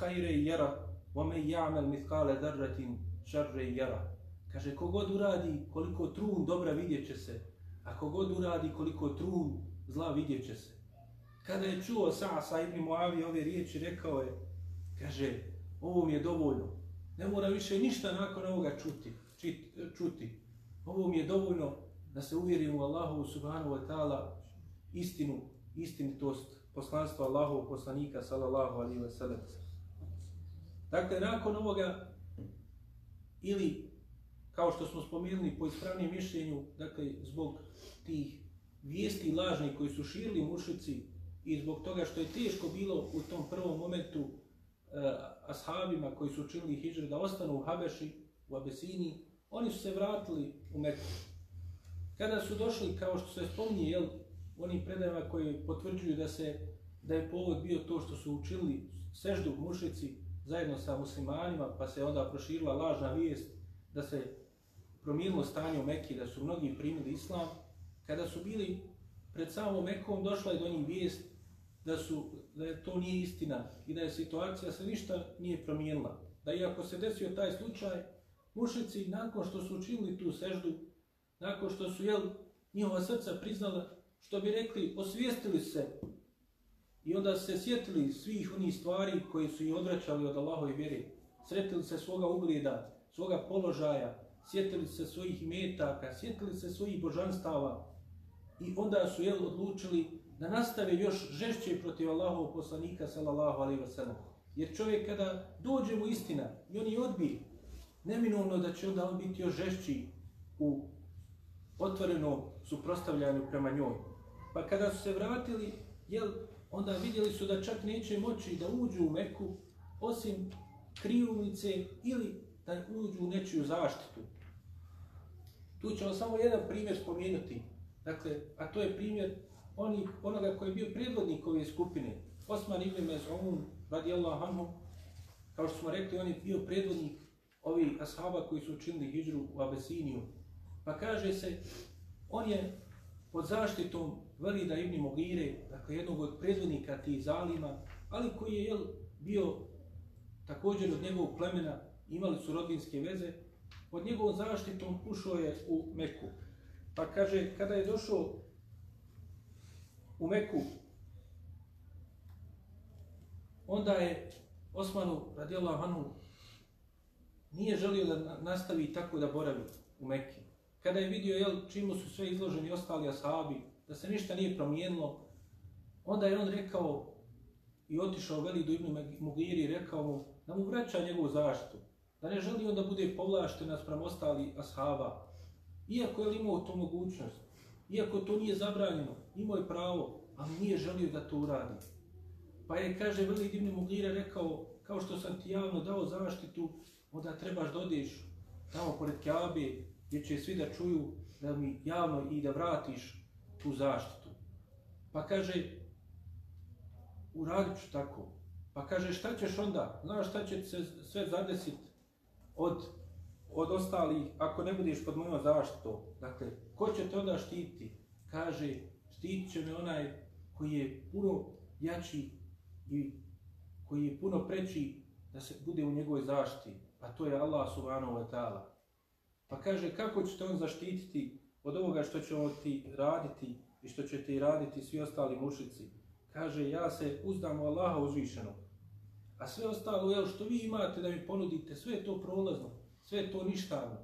خَيْرَ يَرَ وَمَنْ يَعْمَلْ مِثْقَالَ ذَرَّةٍ شَرَّ يَرَ Kaže, kogod uradi koliko trun dobra vidjet će se, a kogod uradi koliko trun zla vidjet će se. Kada je čuo Sa'sa ibn Muavi ove riječi, rekao je, kaže, ovo mi je dovoljno. Ne mora više ništa nakon ovoga čuti. Čit, čuti. Ovo mi je dovoljno da se uvjerim u Allahu subhanahu wa ta'ala istinu, istinitost poslanstva Allahovog poslanika sallallahu alaihi wa sallam. Dakle, nakon ovoga ili kao što smo spomenuli po ispravnijem mišljenju, dakle, zbog tih vijesti lažnih koji su širili mušici i zbog toga što je teško bilo u tom prvom momentu e, ashabima koji su učinili hijđre da ostanu u Habeši, u Abesini, oni su se vratili u Meku. Kada su došli, kao što se spominje, jel, onim predajama koji potvrđuju da se da je povod bio to što su učili seždu mušici zajedno sa muslimanima, pa se onda proširila lažna vijest da se promijenilo stanje u Mekki, da su mnogi primili islam, kada su bili pred samom Mekom, došla je do njih vijest da, su, da je to nije istina i da je situacija se ništa nije promijenila. Da iako se desio taj slučaj, mušici nakon što su učinili tu seždu, nakon što su jel, njihova srca priznala, što bi rekli, osvijestili se i onda se sjetili svih onih stvari koje su ih odvraćali od Allahove vjere, sretili se svoga ugleda, svoga položaja, sjetili se svojih metaka, sjetili se svojih božanstava i onda su jel, odlučili da nastave još žešće protiv Allahovog poslanika sallallahu alaihi wa sallam. Jer čovjek kada dođe mu istina i on je odbije, neminovno da će onda on biti još žešći u otvorenom suprostavljanju prema njoj. Pa kada su se vratili, jel, onda vidjeli su da čak neće moći da uđu u Meku, osim krijumnice ili da uđu u nečiju zaštitu. Tu ćemo samo jedan primjer spomenuti. Dakle, a to je primjer oni, onoga koji je bio predvodnik ove skupine. Osman ibn Mez'un, radijallahu anhu, kao što smo rekli, on je bio predvodnik ovih ashaba koji su učinili hijđru u Abesiniju. Pa kaže se, on je pod zaštitom Velida ibn Mogire, dakle jednog od predvodnika tih zalima, ali koji je jel, bio također od njegovog plemena, imali su rodinske veze, pod njegovom zaštitom ušao je u Meku. Pa kaže, kada je došao u Meku, onda je Osmanu radijallahu anhu nije želio da nastavi tako da boravi u Mekke. Kada je vidio jel, čimu su sve izloženi ostali ashabi, da se ništa nije promijenilo, onda je on rekao i otišao Velidu ibn Mugiri i rekao mu da mu vraća njegovu zaštitu, da ne želi on da bude povlašten naspram ostali ashaba, iako je imao tu mogućnost, iako to nije zabranjeno, imao je pravo, ali nije želio da to uradi. Pa je, kaže Velid ibn Mugire, rekao, kao što sam ti javno dao zaštitu, onda trebaš da odeš tamo pored Kjabe, gdje će svi da čuju da mi javno i da vratiš tu zaštitu. Pa kaže, uradit ću tako. Pa kaže, šta ćeš onda? Znaš šta će se sve zadesiti od, od ostalih ako ne budeš pod mojom zaštitom? Dakle, ko će te onda štiti? Kaže, štitit će me onaj koji je puno jači i koji je puno preći da se bude u njegovoj zaštiti a to je Allah subhanahu wa ta'ala. Pa kaže, kako će te on zaštititi od ovoga što će on ti raditi i što će ti raditi svi ostali mušici? Kaže, ja se uzdam u Allaha uzvišenog. A sve ostalo, jel, što vi imate da mi ponudite, sve je to prolazno, sve je to ništavno.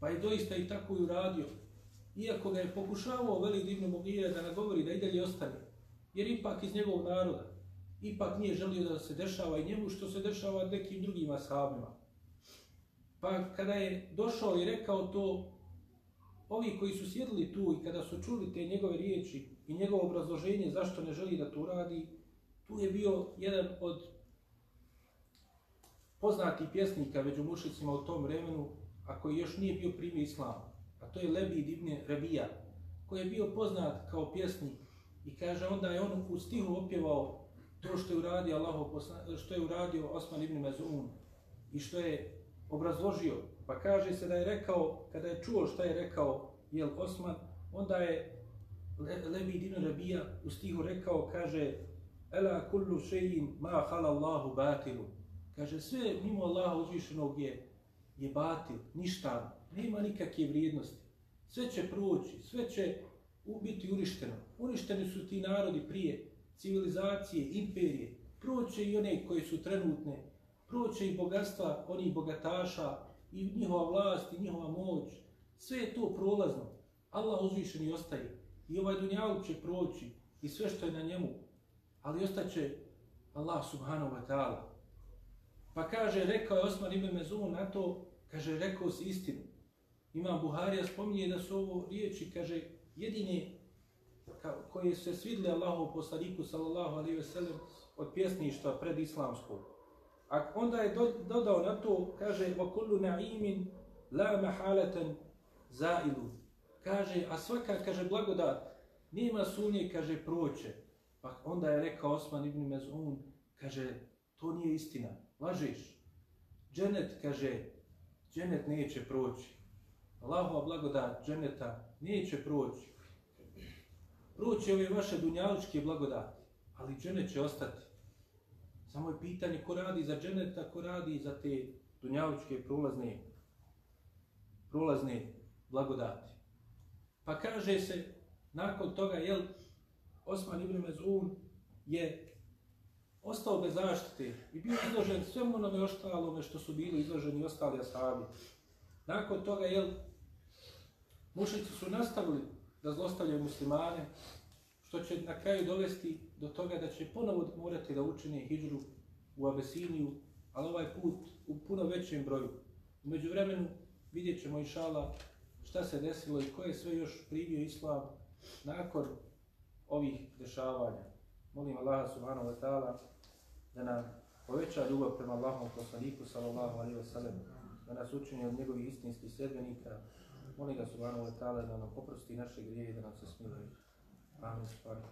Pa je doista i tako i uradio. Iako ga je pokušavao veli divno Mogire da nagovori da i dalje ostane. Jer ipak iz njegovog naroda. Ipak nije želio da se dešava i njemu što se dešava nekim drugim ashabima. Pa kada je došao i rekao to, ovi koji su sjedili tu i kada su čuli te njegove riječi i njegovo obrazloženje zašto ne želi da to uradi, tu je bio jedan od poznatih pjesnika među mušicima u tom vremenu, a koji još nije bio primio islam, a to je Lebi Ibn Rabija, koji je bio poznat kao pjesnik i kaže onda je on u stihu opjevao to što je uradio Allah, što je uradio Osman ibn Mazun i što je obrazložio, pa kaže se da je rekao, kada je čuo šta je rekao Jel Osman, onda je Levi Dino Rabija u stihu rekao, kaže, Ela kullu še'in ma hala Allahu batilu. Kaže, sve mimo Allaha uzvišenog je, je batil, ništa, nema nikakve vrijednosti. Sve će proći, sve će biti uništeno. Uništeni su ti narodi prije, civilizacije, imperije, proće i one koje su trenutne, proće i bogatstva onih bogataša, i njihova vlast, i njihova moć, sve je to prolazno. Allah uzvišen i ostaje. I ovaj dunjaluk će proći, i sve što je na njemu, ali ostaće Allah subhanahu wa ta'ala. Pa kaže, rekao je Osman ibn Mezun na to, kaže, rekao si istinu. Imam Buharija spominje da su ovo riječi, kaže, jedine koje se svidle Allahu poslaniku sallallahu alaihi ve sellem od pjesništva pred islamskog. A onda je dodao na to, kaže, وَكُلُّ نَعِيمٍ لَا مَحَالَةً زَائِلُ Kaže, a svaka, kaže, blagodat, nema sunje, kaže, proće. Pa onda je rekao Osman ibn Mezun, kaže, to nije istina, lažiš. Dženet, kaže, dženet neće proći. Allahova blagodat dženeta neće proći. Proći ove vaše dunjaličke blagodati. Ali dženet će ostati. Samo je pitanje ko radi za dženeta, ko radi za te dunjavučke prolazne, prolazne blagodati. Pa kaže se, nakon toga, jel, Osman ibn Mezun je ostao bez zaštite i bio izložen svemu onome ostalome što su bili izloženi ostali ashabi. Nakon toga, jel, mušici su nastavili da zlostavljaju muslimane, što će na kraju dovesti do toga da će ponovo morati da učine hijđru u Abesiniju, ali ovaj put u puno većem broju. Umeđu vremenu vidjet ćemo inšala šta se desilo i ko je sve još primio islam nakon ovih dešavanja. Molim Allaha subhanahu wa ta'ala da nam poveća ljubav prema Allahom poslaniku sallallahu alaihi wa sallam, da nas učini od njegovih istinskih sedbenika. Molim ga subhanahu wa ta'ala da nam oprosti naše grije i da nam se smiluje. Ah, Amém.